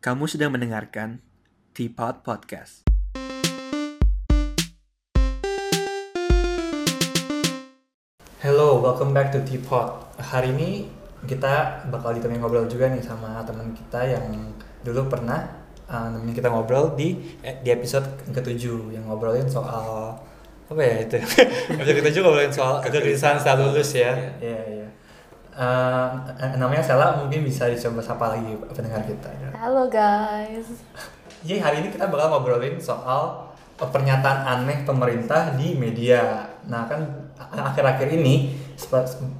Kamu sedang mendengarkan Teapot Podcast. Hello, welcome back to Teapot. Hari ini kita bakal ditemenin ngobrol juga nih sama teman kita yang dulu pernah uh, nemenin kita ngobrol di eh, di episode ketujuh yang ngobrolin soal apa ya itu episode ketujuh ngobrolin soal kegelisahan setelah lulus ya iya iya Uh, namanya Sela mungkin bisa dicoba sapa lagi pendengar kita ya. Halo guys. Jadi hari ini kita bakal ngobrolin soal pernyataan aneh pemerintah di media. Nah kan akhir-akhir ini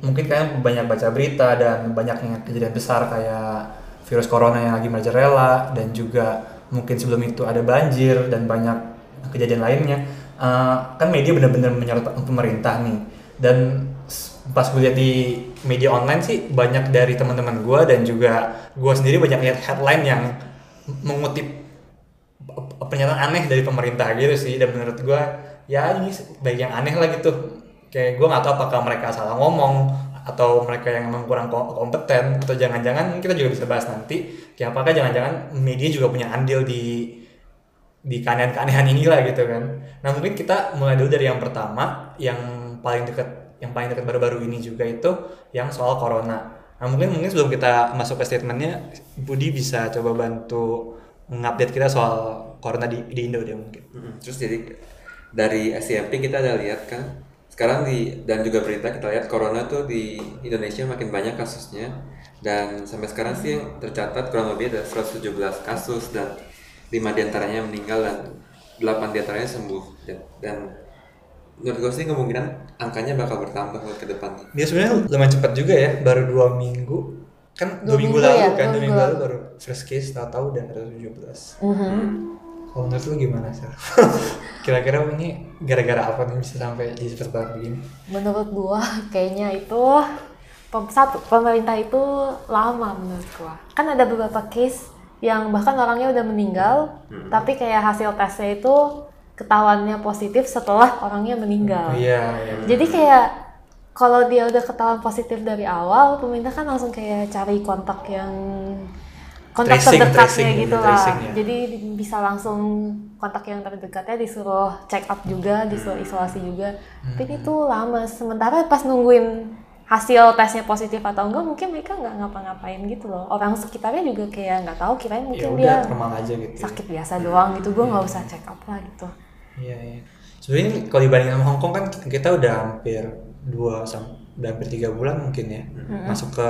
mungkin kalian banyak baca berita dan banyaknya kejadian besar kayak virus corona yang lagi merajalela dan juga mungkin sebelum itu ada banjir dan banyak kejadian lainnya. Uh, kan media benar-benar menyorot pemerintah nih dan pas gue di media online sih banyak dari teman-teman gue dan juga gue sendiri banyak lihat headline yang mengutip pernyataan aneh dari pemerintah gitu sih. Dan menurut gue ya ini baik yang aneh lah gitu. Kayak gue nggak tahu apakah mereka salah ngomong atau mereka yang emang kurang ko- kompeten atau jangan-jangan kita juga bisa bahas nanti. Kayak apakah jangan-jangan media juga punya andil di di keanehan-keanehan inilah gitu kan. Nah mungkin kita mulai dulu dari yang pertama yang paling dekat yang paling dekat baru-baru ini juga itu yang soal corona. Nah mungkin mungkin sebelum kita masuk ke statementnya Budi bisa coba bantu ngupdate kita soal corona di, di Indo deh mungkin. Terus jadi dari SCMP kita ada lihat kan sekarang di dan juga berita kita lihat corona tuh di Indonesia makin banyak kasusnya. Dan sampai sekarang sih yang tercatat kurang lebih ada 117 kasus dan 5 di antaranya meninggal dan 8 di antaranya sembuh. Dan menurut gue sih kemungkinan angkanya bakal bertambah buat ke depannya. dia sebenarnya lumayan cepat juga ya baru dua minggu. Kan dua, Dua minggu, minggu lalu ya, kan dua minggu minggu lalu baru first case tahu-tahu udah 117 Mhm. kalau menurut lu gimana sih kira-kira ini gara-gara apa nih bisa sampai jadi seperti begini Menurut gua kayaknya itu satu pemerintah itu lama menurut gua. Kan ada beberapa case yang bahkan orangnya udah meninggal, tapi kayak hasil tesnya itu ketahuannya positif setelah orangnya meninggal. iya iya Jadi kayak kalau dia udah ketahuan positif dari awal, pemerintah kan langsung kayak cari kontak yang kontak Tracing, terdekatnya tracing, gitu lah. tracing ya. Jadi di- bisa langsung kontak yang terdekatnya disuruh check up juga, disuruh isolasi juga. Tapi Hmm. itu lama. Sementara pas nungguin hasil tesnya positif atau enggak, mungkin mereka nggak ngapa-ngapain gitu loh. Orang sekitarnya juga kayak nggak tahu, kirain ya mungkin udah dia aja gitu ya. sakit biasa doang gitu. Gue nggak usah check up lah gitu. Iya, iya. Sebenarnya kalau dibanding sama Hong Kong kan kita udah hampir dua sampai hampir tiga bulan mungkin ya masuk ke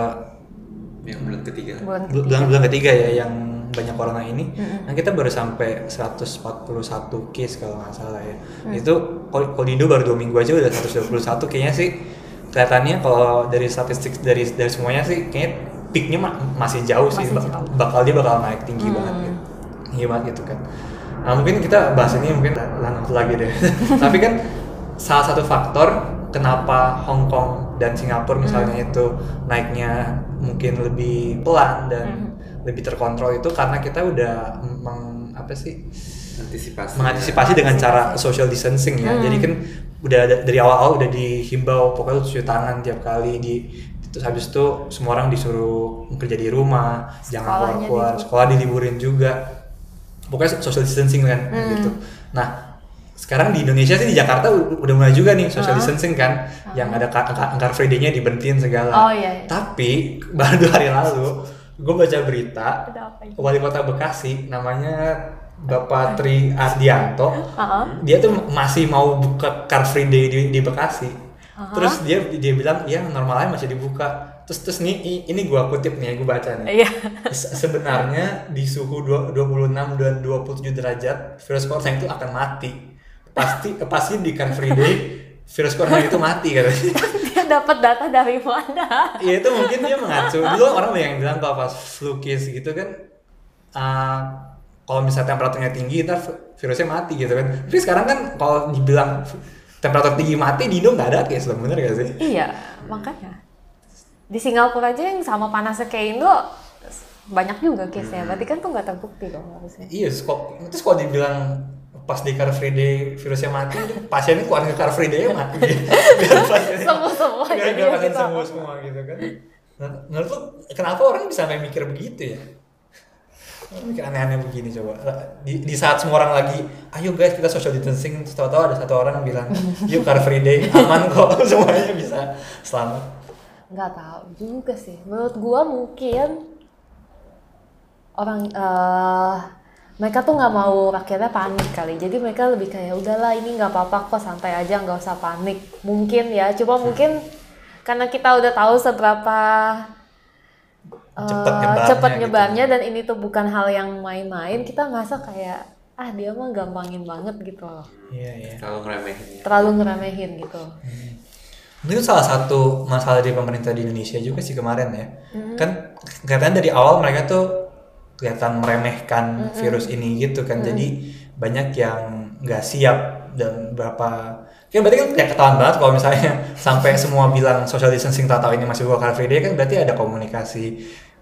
Yang bulan ketiga. Bulan bul- bulan bulan ketiga ya yang banyak corona ini. Mm-mm. Nah kita baru sampai 141 case kalau nggak salah ya. Itu kalau di Indo baru dua minggu aja udah 121 kayaknya sih kelihatannya kalau dari statistik dari dari semuanya sih kayaknya peaknya ma- masih jauh sih Masih Bak- jauh. bakal dia bakal naik tinggi Hmm. banget gitu. Tinggi banget gitu kan. Nah mungkin kita bahas ini mungkin lanjut lagi deh. Tapi kan salah satu faktor kenapa Hong Kong dan Singapura misalnya itu naiknya mungkin lebih pelan dan lebih terkontrol itu karena kita udah meng, apa sih Antisipasi. mengantisipasi dengan cara social distancing ya. Jadi kan udah ada- dari awal-awal udah dihimbau pokoknya cuci tangan tiap kali di terus habis itu semua orang disuruh kerja di rumah, jangan Sekolahnya keluar-keluar, diliburin. sekolah diliburin juga. Pokoknya social distancing kan gitu. Nah, sekarang di Indonesia sih di Jakarta udah mulai juga nih social distancing kan, yang ada car free day-nya diberhentiin segala. Oh, iya, iya. Tapi baru dua hari lalu gue baca berita wali kota Bekasi namanya Bapak Tri Ardianto Heeh. dia tuh masih mau buka car free day di, di Bekasi terus dia dia bilang ya normalnya masih dibuka. Terus terus nih ini gua kutip nih gue baca nih. Iya. Se- sebenarnya di suhu dua- 26 dan 27 derajat virus corona itu akan mati. Pasti pasti di car free day virus corona itu mati katanya. Dia dapat data dari mana? ya itu mungkin dia mengacu. Dulu orang banyak yang bilang kalau pas flu case gitu kan uh, kalau misalnya temperaturnya tinggi ntar virusnya mati gitu kan. Tapi sekarang kan kalau dibilang temperatur tinggi mati di Indo nggak ada case loh bener gak sih Iya, makanya. Di Singapura aja yang sama panasnya kayak Indo banyak juga case-nya. Berarti kan tuh nggak terbukti dong harusnya. iya kok terus kalau dibilang pas di car free day virusnya mati pasiennya keluar ke car free day mati pasiennya Semua-semua biar, biar pasien gitu. sembuh semua gitu kan nah, menurut lu kenapa orang bisa sampai mikir begitu ya mikir aneh-aneh begini coba. Di, di saat semua orang lagi ayo guys kita social distancing. Terus tahu-tahu ada satu orang yang bilang yuk car free day. Aman kok semuanya bisa selamat. Nggak tahu juga sih. Menurut gua mungkin orang eh mereka tuh nggak mau rakyatnya panik kali. Jadi mereka lebih kayak udahlah ini nggak apa-apa kok santai aja nggak usah panik. Mungkin ya. Cuma mungkin karena kita udah tahu seberapa Cepet nyebarnya cepet gitu. nyebarnya dan ini tuh bukan hal yang main-main kita ngerasa kayak ah dia mah gampangin banget gitu loh iya iya Kalau ngeremehin ya. terlalu ngeremehin gitu Mungkin itu salah satu masalah di pemerintah di Indonesia juga sih kemarin ya. Kan katanya dari awal mereka tuh kelihatan meremehkan virus ini gitu kan. Jadi banyak yang nggak siap dan berapa Kan berarti kan ya ketahuan banget kalau misalnya sampai semua bilang social distancing tak tahu ini masih buka car free day kan berarti ada komunikasi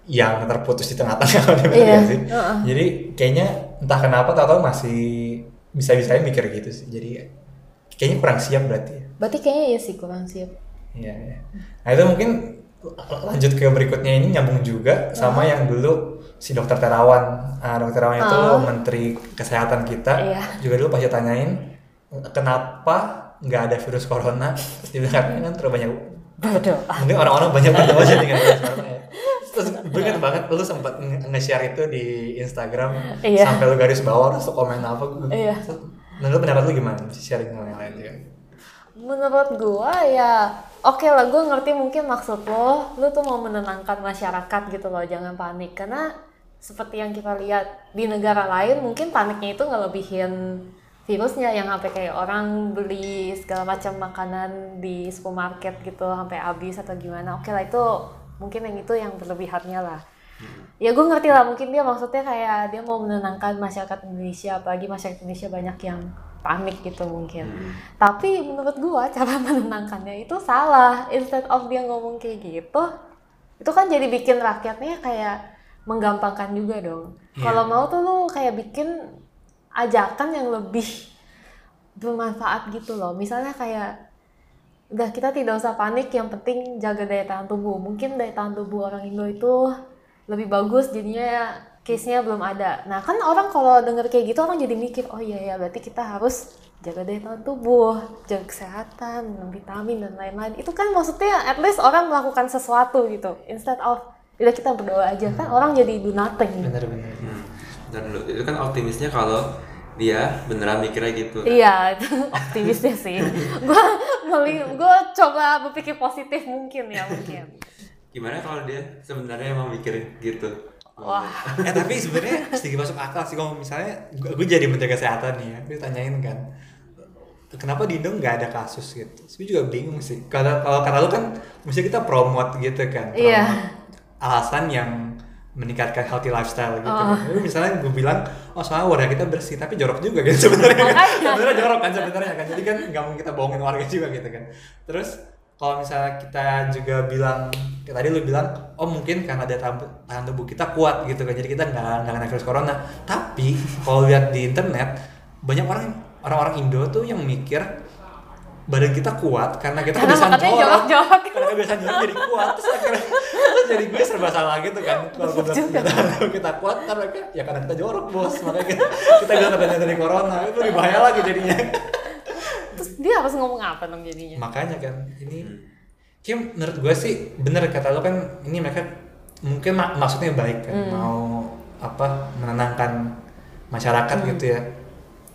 yang terputus di tengah-tengah bener Iya, nggak sih? Jadi kayaknya entah kenapa tak tahu masih bisa-bisanya mikir gitu sih. Jadi kayaknya kurang siap berarti ya. berarti kayaknya ya sih kurang siap Iya, iya. Nah itu mungkin lanjut ke berikutnya ini nyambung juga sama yang dulu si dokter Terawan. Ah, dokter Terawan itu Oh. menteri kesehatan kita. Iya. Juga dulu pasti tanyain kenapa nggak ada virus corona. Terus dia bilang "Karena kan terlalu banyak. bodoh Mungkin orang-orang banyak berdoa aja dengan virus corona ya. Terus gue ingat banget lu sempat nge- nge-share itu di Instagram Iya. sampai lu garis bawah terus lu komen apa gue. Iya. Nah, lu pendapat lu gimana? Sharing sama yang lain juga. Menurut gua ya oke lah gua ngerti mungkin maksud lo, lo tuh mau menenangkan masyarakat gitu loh, jangan panik karena seperti yang kita lihat di negara lain mungkin paniknya itu ngelebihin virusnya yang sampai kayak orang beli segala macam makanan di supermarket gitu sampai habis atau gimana. Oke lah itu mungkin yang itu yang berlebihannya lah. Ya gue ngerti lah mungkin dia maksudnya kayak dia mau menenangkan masyarakat Indonesia apalagi masyarakat Indonesia banyak yang panik gitu mungkin. Tapi menurut gua cara menenangkannya itu salah. Instead of dia ngomong kayak gitu, itu kan jadi bikin rakyatnya kayak menggampangkan juga dong. Kalau mau tuh lu kayak bikin ajakan yang lebih bermanfaat gitu loh. Misalnya kayak udah kita tidak usah panik, yang penting jaga daya tahan tubuh. Mungkin daya tahan tubuh orang Indo itu lebih bagus jadinya case-nya belum ada. Nah, kan orang kalau denger kayak gitu orang jadi mikir, oh iya ya berarti kita harus jaga daya tahan tubuh, jaga kesehatan, minum vitamin dan lain-lain. Itu kan maksudnya at least orang melakukan sesuatu gitu. Instead of udah kita berdoa aja kan orang jadi do nothing. Bener-bener. Hmm. Dan itu kan optimisnya kalau dia beneran mikirnya gitu. Iya, itu optimisnya sih. Gua meli, gua coba berpikir positif mungkin ya mungkin. Gimana kalau dia sebenarnya emang mikir gitu? Wah, eh tapi sebenarnya sedikit masuk akal sih kalau misalnya gue, gue jadi menteri kesehatan nih ya gue tanyain kan kenapa di Indo nggak ada kasus gitu gue juga bingung sih kalau kalau kata lu kan mesti kita promote gitu kan promote Iya. alasan yang meningkatkan healthy lifestyle gitu. Oh. Jadi misalnya gue bilang oh soalnya warga kita bersih tapi jorok juga gitu. Sebenarnya kan? Sebenarnya jorok kan sebenarnya kan? Jadi kan nggak mungkin kita bohongin warga juga gitu kan. Terus kalau misalnya kita juga bilang kayak tadi lu bilang oh mungkin karena daya tahan, tahan tubuh kita kuat gitu kan. Jadi kita nggak nggak kena virus corona. Tapi kalau lihat di internet banyak orang orang-orang Indo tuh yang mikir badan kita kuat karena kita Karena kebiasaan jorok jorok-jorok. karena kebiasaan jorok jadi kuat terus akhirnya terus jadi gue serba salah gitu kan kalau gue bilang Juga. kita, kita kuat karena ya karena kita jorok bos makanya kita, kita bilang katanya dari corona itu lebih bahaya lagi jadinya terus dia harus ngomong apa dong jadinya? makanya kan ini kayak menurut gue sih bener kata lo kan ini mereka mungkin mak- maksudnya baik kan mau apa menenangkan masyarakat gitu ya.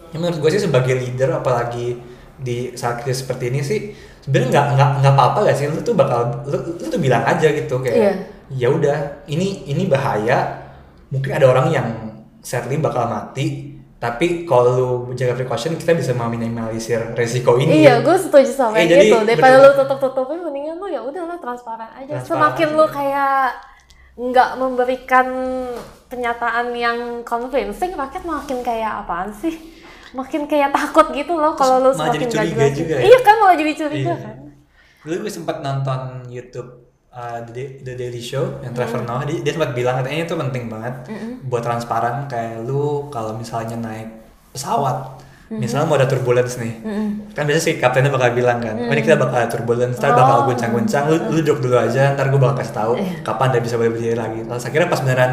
ya menurut gue sih sebagai leader apalagi di saat krisis seperti ini sih sebenarnya nggak nggak nggak apa-apa gak sih lu tuh bakal lu, lu tuh bilang aja gitu kayak Iya. ya udah ini ini bahaya mungkin ada orang yang sadly bakal mati tapi kalau lu jaga precaution kita bisa meminimalisir resiko ini Iya, gue setuju sama Eh, yang jadi gitu. Daripada bener- lu tutup-tutupin, mendingan lu ya udahlah transparan aja. Transparan Semakin aja. lu kayak nggak memberikan pernyataan yang convincing, rakyat makin kayak apaan sih? Makin kayak takut gitu loh kalau lu semakin jadi curiga jelasin. juga ya? Iya kan malah jadi curiga Iya. kan. Dulu gue sempat nonton YouTube uh, The, The Daily Show yang Trevor Noah dia, dia sempat bilang katanya itu penting banget buat transparan kayak lu kalau misalnya naik pesawat misalnya mau ada turbulence nih kan biasa sih kaptennya bakal bilang kan oh ini kita bakal ada turbulence ntar bakal Oh. guncang-guncang lu, lu duduk dulu aja ntar gue bakal kasih tahu Iya. kapan dia bisa boleh berdiri lagi terus akhirnya pas beneran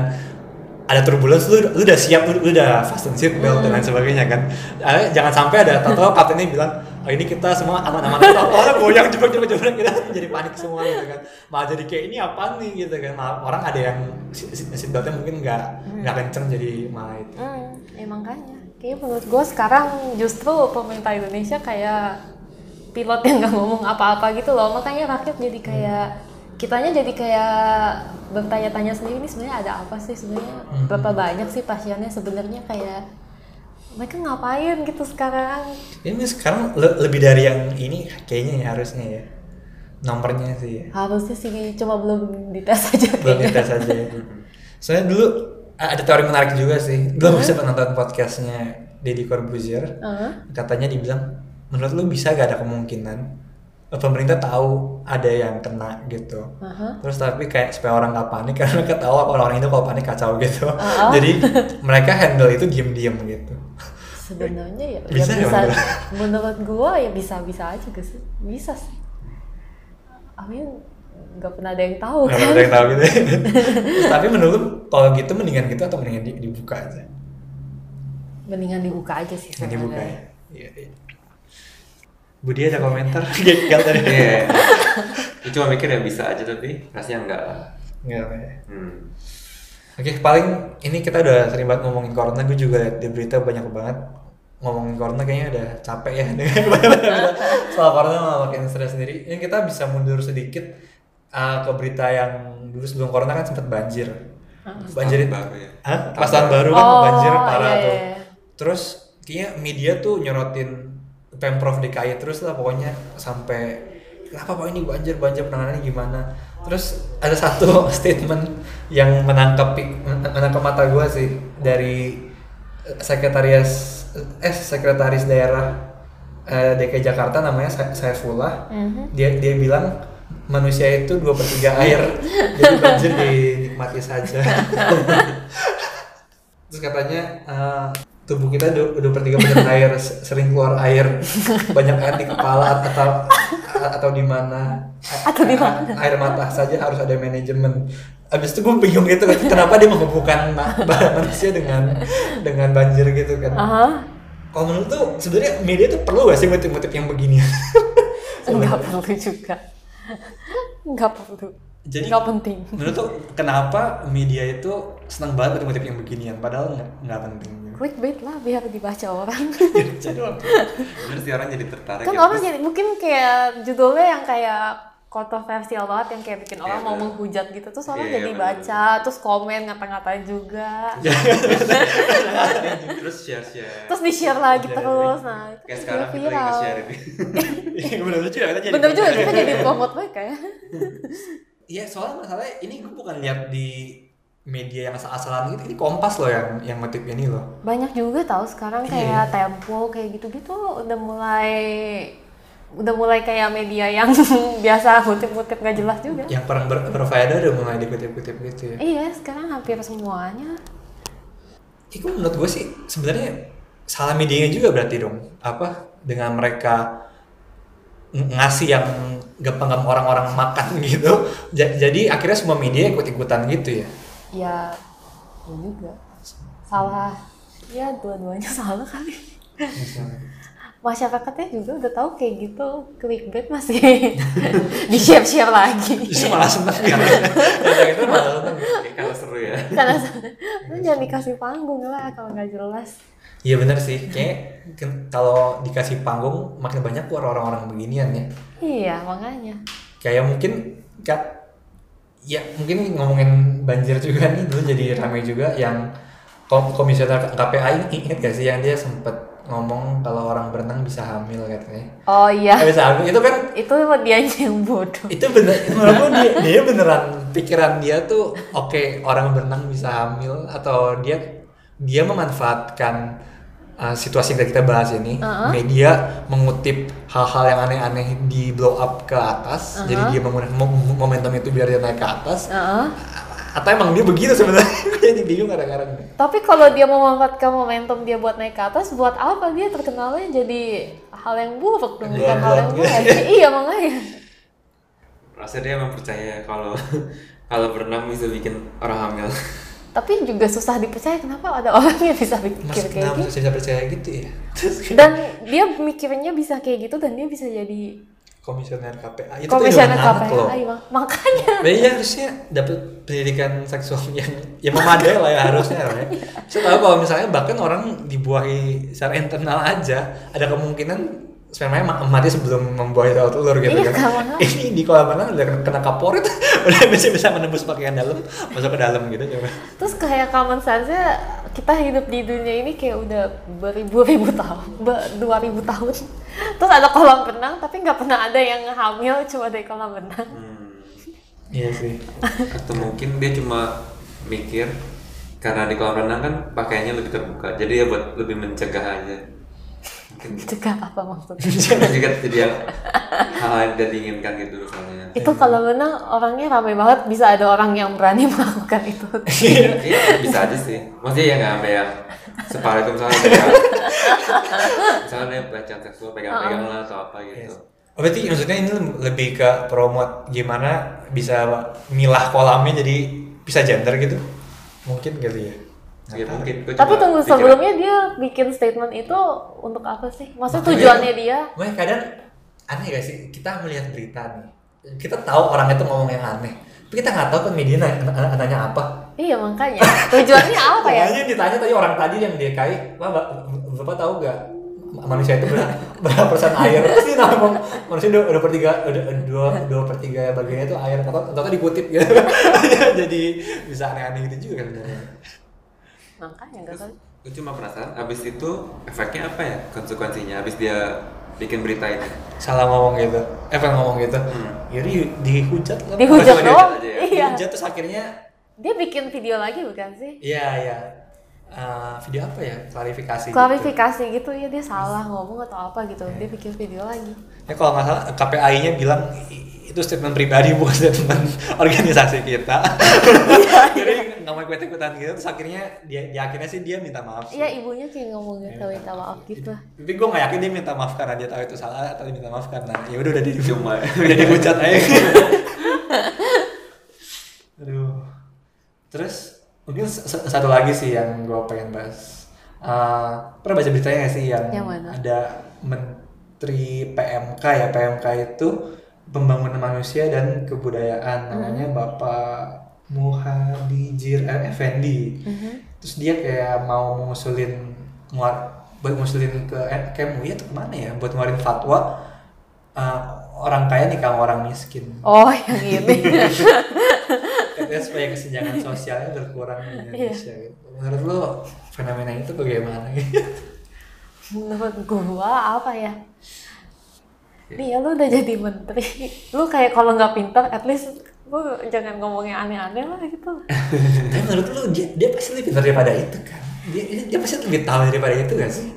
ada turbulence lu, lu udah siap lu, lu udah fasten seat belt dan lain sebagainya kan? Eh, jangan sampai ada tato kaptennya bilang oh ini kita semua aman-aman tato orang goyang jebak jebak jebak kita jadi panik semua gitu kan. Malah jadi kayak ini apa nih? Gitu kan. Malah orang ada yang seat beltnya mungkin nggak nggak kenceng jadi malah itu. Hmm, ya makanya. Kayaknya menurut gue sekarang justru pemerintah Indonesia kayak pilot yang nggak ngomong apa-apa gitu loh. Makanya rakyat jadi kayak kitanya jadi kayak bertanya-tanya sendiri ini sebenarnya ada apa sih sebenarnya berapa banyak sih pasiennya sebenarnya kayak mereka ngapain gitu sekarang ini sekarang le- lebih dari yang ini kayaknya ya harusnya ya nomornya sih ya. harusnya sih cuma belum dites aja belum kayaknya. dites aja ya. soalnya dulu ada teori menarik juga sih dulu bisa nonton podcastnya Deddy Corbuzier Heeh. katanya dibilang menurut lu bisa gak ada kemungkinan pemerintah tahu ada yang kena gitu. Aha. terus tapi kayak supaya orang nggak panik karena mereka tahu orang-orang itu kalau panik kacau gitu. Uh-uh. jadi mereka handle itu diem-diem gitu. Sebenarnya ya ya Bisa ya, bisa. Menurut- menurut gua ya bisa bisa aja guys bisa sih. Amin nggak pernah ada yang tahu nggak kan. ada yang tahu gitu Terus, tapi menurut kalau gitu mendingan gitu atau mendingan di- dibuka aja? Mendingan dibuka aja sih Mending dibuka ya? Sebenarnya. iya iya Budi ada komentar gagal tadi Iya. Gue cuma mikir ya bisa aja tapi rasanya enggak lah. Nggak apa ya. Hmm. Oke, paling ini kita udah sering banget ngomongin corona. Gue juga di berita banyak banget ngomongin corona kayaknya udah capek ya dengan banyak soal corona malah makin stres sendiri. Ini kita bisa mundur sedikit uh, ke berita yang dulu sebelum corona kan sempat banjir. Banjir baru ya. Hah? Pas tahun baru kan Oh, banjir parah iya, tuh. iya. Terus kayaknya media tuh nyorotin Pemprov DKI terus lah pokoknya sampai kenapa Pak ini banjir banjir penanganannya gimana. Terus ada satu statement yang menangkap menangkap mata gua sih dari sekretaris eh sekretaris daerah eh, DKI Jakarta namanya Sa- Saifullah. Mhm. Dia dia bilang manusia itu dua per tiga air jadi banjir dinikmati saja. Terus katanya eh, tubuh kita per tiga persen air, sering keluar air, banyak air di kepala atau atau di mana? Atau di mana? Air mata saja harus ada manajemen. Abis itu gue bingung gitu, kenapa dia menghubungkan ma- manusia dengan dengan banjir gitu kan? Aha. Kalau menurut tuh sebenarnya media tuh perlu gak sih motif-motif yang begini? nggak perlu juga nggak perlu Jadi- nggak penting menurut tuh kenapa media itu senang banget motif-motif yang beginian padahal nggak penting clickbait lah biar dibaca orang Bener sih orang jadi tertarik kan ya. orang Terus jadi mungkin kayak judulnya yang kayak kontroversial banget yang kayak bikin orang Iya, mau bener. menghujat gitu terus orang Iya, jadi bener. baca terus komen ngata-ngatain juga terus share-share. terus di share lagi Iya, terus nah itu Kayak sekarang kita lagi viral nge-share ini. Iya, bener lucu ya kita jadi bener juga kita jadi promote mereka ya Iya soalnya masalahnya ini gue bukan lihat di media yang asal-asalan gitu ini kompas loh yang yang motif ini loh. Banyak juga tahu sekarang Iya. kayak Tempo kayak gitu-gitu udah mulai udah mulai kayak media yang biasa kutip-kutip gak jelas juga. Yang perang ber berfaedah udah mulai dikutip-kutip gitu ya. Iya sekarang hampir semuanya. Itu menurut gue sih sebenarnya salah medianya juga berarti dong. Apa? Dengan mereka ng- ngasih yang gampang orang-orang makan gitu. Ja- jadi akhirnya semua media ikut-ikutan gitu ya ya ya juga. Salah. Ya dua-duanya salah kali. Masyarakatnya juga udah tahu kayak gitu. Clickbait masih di share share lagi. Justru malah seneng. Karena karena itu malah seneng. Kayak kalau seru ya. karena lu jangan dikasih panggung lah kalau nggak jelas. Iya benar sih, kayak ke- kalau dikasih panggung makin banyak keluar orang-orang beginian ya. iya makanya. Kayak mungkin kak, ya mungkin ngomongin banjir juga nih dulu jadi ramai juga yang kom- komisioner KPI ingat gak sih yang dia sempet ngomong kalau orang berenang bisa hamil katanya. oh iya Eh, bisa hamil itu kan itu dia yang bodoh itu bener menurut gua dia, dia beneran pikiran dia tuh oke orang berenang bisa hamil atau dia dia memanfaatkan uh, situasi yang kita bahas ini Uh-uh. media mengutip hal-hal yang aneh-aneh di blow up ke atas Uh-huh. jadi dia menggunakan mom- momentum itu biar dia naik ke atas Heeh. atau emang dia begitu sebenarnya jadi bingung kadang-kadang Tapi kalau dia memanfaatkan momentum dia buat naik ke atas, buat apa dia terkenalnya jadi hal yang buruk dong, bukan hal yang Iya, baik. iya makanya. Rasanya dia emang percaya kalau kalau berenang bisa bikin orang hamil. Tapi juga susah dipercaya kenapa ada orang yang bisa Mas mikir kayak kenapa gitu? bisa percaya gitu ya? Dan dia mikirnya bisa kayak gitu dan dia bisa jadi komisioner KPA itu komisioner tuh anak loh makanya. Nah, iya harusnya dapat pendidikan seksual yang yang memadai lah ya harusnya ya. Saya tahu kalau misalnya bahkan orang dibuahi secara internal aja ada kemungkinan spermanya ma- mati sebelum membuahi telur telur gitu Iya, kan. Ini di kolam renang udah kena kaporit udah bisa bisa menembus pakaian dalam masuk ke dalam gitu coba. terus kayak common sense kita hidup di dunia ini kayak udah beribu-ribu tahun ber- dua ribu tahun terus ada kolam renang tapi nggak pernah ada yang hamil cuma dari kolam renang Hmm. Iya sih. Atau mungkin dia cuma mikir karena di kolam renang kan pakaiannya lebih terbuka, jadi ya buat lebih mencegah aja. Cegah apa maksudnya juga jadi yang hal yang tidak diinginkan gitu misalnya. itu kolam renang orangnya ramai banget bisa ada orang yang berani melakukan itu Iya bisa aja sih. Maksudnya ya nggak sampai yang separah itu misalnya kayak misalnya pelecehan seksual pegang-pegang lah atau apa gitu. Oh, berarti maksudnya ini lebih ke promote gimana bisa milah kolamnya jadi bisa gender gitu? Mungkin gitu ya. Ya mungkin. Gua tapi tunggu pikiran- sebelumnya dia bikin statement itu untuk apa sih? Maksudnya Makanya- tujuannya dia? Gue kadang aneh gak sih? Kita melihat berita nih, kita tahu orang itu ngomong yang aneh, tapi kita nggak tahu media nanya, nanya- apa. iya makanya. Tujuannya apa ya? Makanya ditanya tadi orang tadi yang dia kai, wah Mbak, bapak tahu gak manusia itu berapa, berapa persen air? Terus dia ngomong manusia dua, dua per tiga, udah dua, dua per tiga bagiannya itu air, atau atau dikutip gitu. Jadi bisa aneh-aneh gitu juga kan. Makanya nggak tahu Gue cuma penasaran, abis itu efeknya apa ya konsekuensinya? Abis dia bikin berita ini. Salah ngomong gitu, pengen ngomong gitu. Hmm. Jadi dihujat lah. dihujat doang dihujat ya? iya Dihujat terus akhirnya dia bikin video lagi bukan sih Iya iya. Eh, video apa ya? Klarifikasi. gitu. klarifikasi gitu ya dia salah ngomong atau apa gitu dia bikin video lagi Ya kalau nggak salah KPAI-nya bilang "I- itu statement pribadi bukan statement organisasi kita. Jadi nggak mau ikut ikutan gitu. Terus akhirnya dia, dia akhirnya sih dia minta maaf. Sih. iya ibunya kayak ngomong gitu minta maaf gitu Tapi gue nggak yakin dia minta maaf karena dia tahu itu salah atau dia minta maaf karena ya udah udah di Cuma udah dihujat aja. Aduh. Terus mungkin satu lagi sih yang gue pengen bahas. Eh, pernah baca beritanya nggak sih yang, Yang mana? ada menteri PMK ya PMK itu pembangunan manusia dan kebudayaan namanya Bapak Muhadjir Effendi. Terus dia kayak mau mengusulin nguar buat ngusulin ke eh, kayak MUI atau ke mana ya buat ngeluarin fatwa eh, orang kaya nih sama orang miskin. oh yang ini Katanya supaya kesenjangan sosialnya berkurang di Indonesia. gitu. Menurut lo fenomena itu bagaimana? menurut gua apa ya nih ya lu udah jadi menteri lu kayak kalau nggak pintar at least lu jangan ngomong yang aneh-aneh lah gitu Tapi menurut lo dia, dia pasti lebih pintar daripada itu kan? Dia, dia pasti lebih tahu daripada itu gak sih?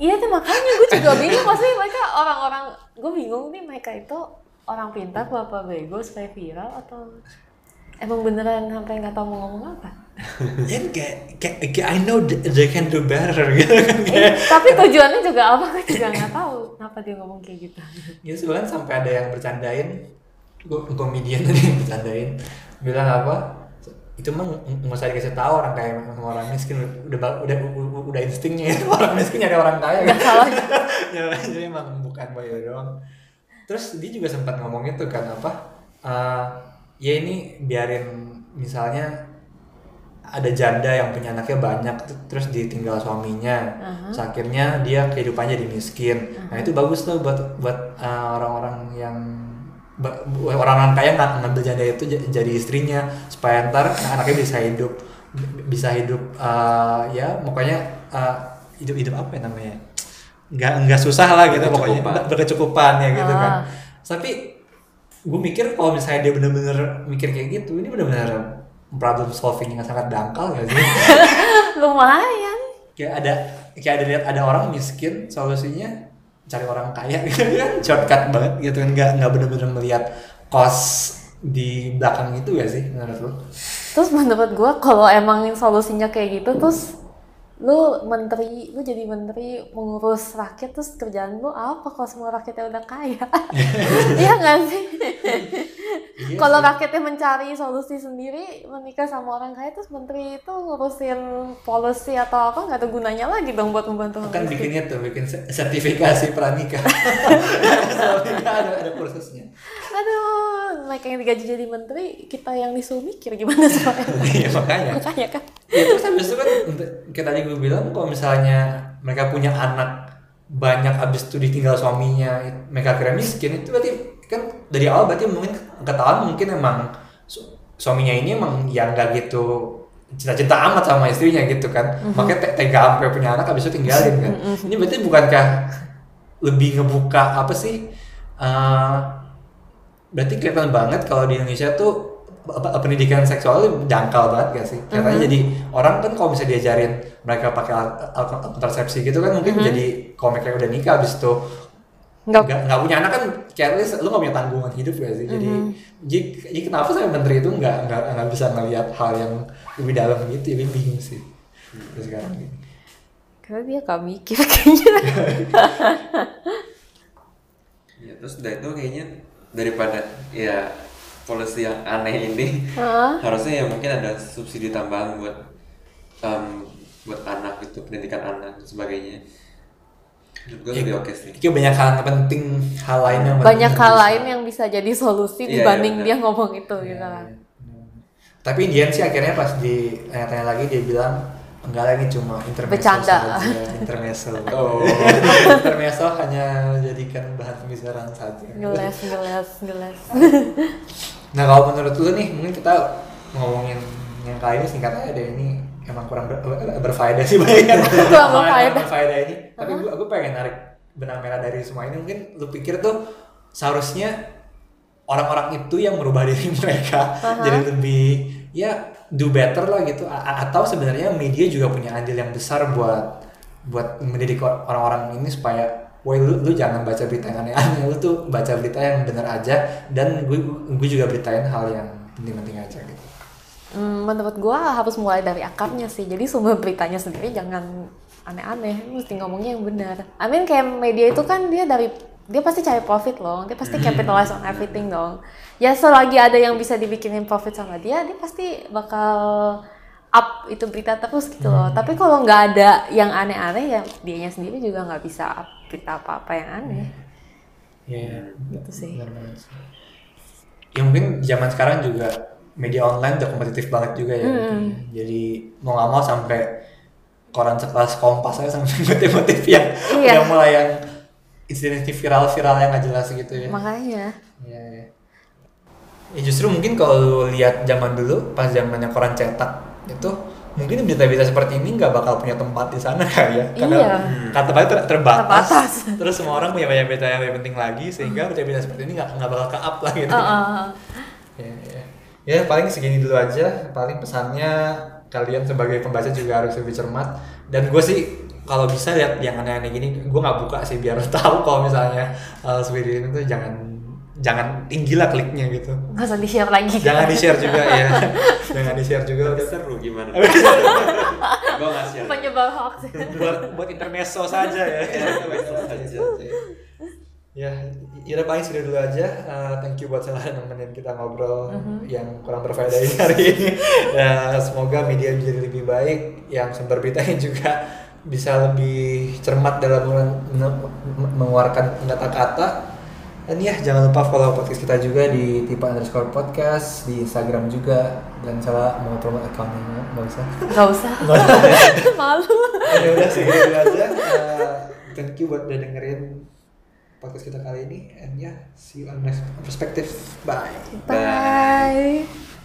iya tuh makanya gue juga bingung maksudnya mereka orang-orang gue bingung nih mereka itu orang pintar apa bego supaya viral atau emang beneran sampai nggak tahu mau ngomong apa Ya kayak, kayak, kayak I know they can do better gitu kan kayak. tapi tujuannya juga apa gue juga nggak tahu kenapa dia ngomong kayak gitu Gitu sebenarnya sampai ada yang bercandain, gue komedian tadi yang bercandain, bilang apa? Itu mah ng- nggak usah dikasih tahu orang kaya sama orang miskin udah udah udah, instingnya itu orang miskin nyari orang kaya kan. ya, jadi emang bukan bayi doang. Terus dia juga sempat ngomong itu kan apa? eh, ya ini biarin misalnya ada janda yang punya anaknya banyak terus ditinggal suaminya Terus akhirnya dia kehidupannya jadi miskin. Nah itu bagus tuh buat buat uh, orang-orang yang orang-orang kaya nggak ngambil janda itu jadi istrinya supaya ntar anaknya bisa hidup bisa hidup uh, ya pokoknya uh, hidup hidup apa ya namanya? Nggak nggak susah lah gitu pokoknya. Berkecukupan. ber- berkecukupan ya gitu kan. Ah. tapi gue mikir kalau misalnya dia bener-bener mikir kayak gitu ini bener-bener problem solving yang sangat dangkal gak sih? Lumayan. Kayak ada kayak ada lihat ada orang miskin solusinya cari orang kaya gitu kan shortcut banget gitu kan nggak nggak bener-bener melihat cost di belakang itu gak sih menurut lo terus menurut gue kalau emang solusinya kayak gitu terus lu menteri lu jadi menteri mengurus rakyat terus kerjaan lu apa kalau semua rakyatnya udah kaya? Iya nggak sih? Iya kalau rakyatnya mencari solusi sendiri menikah sama orang kaya terus menteri itu ngurusin policy atau apa nggak ada gunanya lagi dong buat membantu kan bikinnya tuh bikin se- sertifikasi pranikah. Soalnya ada ada kursusnya aduh mereka yang digaji jadi menteri kita yang disuruh mikir gimana supaya iya makanya. Makanya kan. Ya terus habis itu kan kayak tadi gue bilang kalau misalnya mereka punya anak banyak abis itu ditinggal suaminya mereka kira miskin itu berarti kan dari awal berarti mungkin ketahuan mungkin emang su- suaminya ini emang yang gak gitu cinta-cinta amat sama istrinya gitu kan. Makanya te- tega sampai punya anak abis itu tinggalin kan. Ini berarti bukankah lebih ngebuka apa sih eh, berarti kelihatan banget kalau di Indonesia tuh pendidikan seksual itu dangkal banget gak sih? Katanya jadi orang kan kalau bisa diajarin mereka pakai kontrasepsi gitu kan mungkin jadi kalau mereka udah nikah abis itu nggak nggak nggak punya anak kan kayak lu nggak punya tanggungan hidup gak sih? Jadi jadi, jadi kenapa saya menteri itu nggak nggak nggak bisa ngelihat hal yang lebih dalam gitu? Jadi bingung sih. Terus sekarang ini. karena dia gak mikir kayaknya Ya, terus udah itu kayaknya daripada ya polisi yang aneh ini Hah? harusnya ya mungkin ada subsidi tambahan buat em, buat anak gitu pendidikan anak dan sebagainya. Menurut gue lebih oke sih. Kayak banyak hal yang penting, hal lain yang banyak hal bisa. lain yang bisa jadi solusi Iya, dibanding iya, dia ngomong itu gitu kan Tapi Indian sih akhirnya pas ditanya-tanya lagi dia bilang enggak lah ini cuma intermezzo Bercanda. saja, intermezzo. Oh. intermezzo hanya jadikan bahan pembicaraan saja. ngeles ngeles ngeles Nah kalau menurut lu nih, mungkin kita ngomongin yang kali ini singkat aja deh ini emang kurang ber- ber- berfaedah sih banyak. Kurang berfaedah. berfaedah ini. Tapi gue gue pengen narik benang merah dari semua ini mungkin lu pikir tuh seharusnya orang-orang itu yang merubah diri mereka jadi lebih ya do better lah gitu A- atau sebenarnya media juga punya andil yang besar buat buat mendidik or- orang-orang ini supaya woi lu, lu jangan baca berita yang aneh-aneh. Lu tuh baca berita yang benar aja dan gue gue juga beritain hal yang penting-penting aja gitu. Hmm, menurut gua harus mulai dari akarnya sih. Jadi sumber beritanya sendiri jangan aneh-aneh. Lu mesti ngomongnya yang benar. I mean kayak media itu kan dia dari dia pasti cari profit loh. Dia pasti capitalize on everything dong. Ya selagi ada yang bisa dibikinin profit sama dia dia pasti bakal up itu berita terus gitu loh. Tapi kalau nggak ada yang aneh-aneh ya dianya sendiri juga nggak bisa up berita apa-apa yang aneh Iya, gitu sih benar banget sih. Ya mungkin zaman sekarang juga media online udah kompetitif banget juga ya. Jadi mau nggak mau sampai koran sekelas Kompas aja sampai motif-motif yang Iya. udah mulai yang insiden viral-viral yang nggak jelas gitu ya. makanya Iya, iya. Ya justru mungkin kalau lihat zaman dulu pas zamannya koran cetak itu mungkin berita-berita seperti ini nggak bakal punya tempat di sana kali ya karena Iya. kan tempatnya ter- terbatas, Terbatas. terus semua orang punya banyak berita yang lebih penting lagi sehingga berita-berita seperti ini nggak nggak bakal ke up lah gitu Uh, uh, uh. ya, ya. ya paling segini dulu aja paling pesannya kalian sebagai pembaca juga harus lebih cermat dan gue sih kalau bisa lihat yang aneh-aneh gini gue nggak buka sih biar tahu kalau misalnya uh, seperti ini tuh jangan jangan tinggi lah kliknya gitu. Nggak usah di share lagi. Jangan di share juga ya. Jangan di share juga. Udah seru gimana? gue nggak share. penyebar hoax. Buat buat intermezzo saja ya. Intermezzo saja. ya ya udah paling sudah dulu aja. Uh, thank you buat salah nemenin kita ngobrol yang kurang berfaedah ini hari ini. Ya semoga media menjadi lebih baik yang sumber beritanya juga bisa lebih cermat dalam men- men- mengeluarkan kata-kata dan ya jangan lupa follow podcast kita juga di tipe underscore podcast di Instagram juga. Dan salah mau promote accountnya nggak usah. Nggak usah. Malu. Ya udah sih gitu aja. Uh, thank you buat udah dengerin podcast kita kali ini. And ya see you on next perspective. Bye. Bye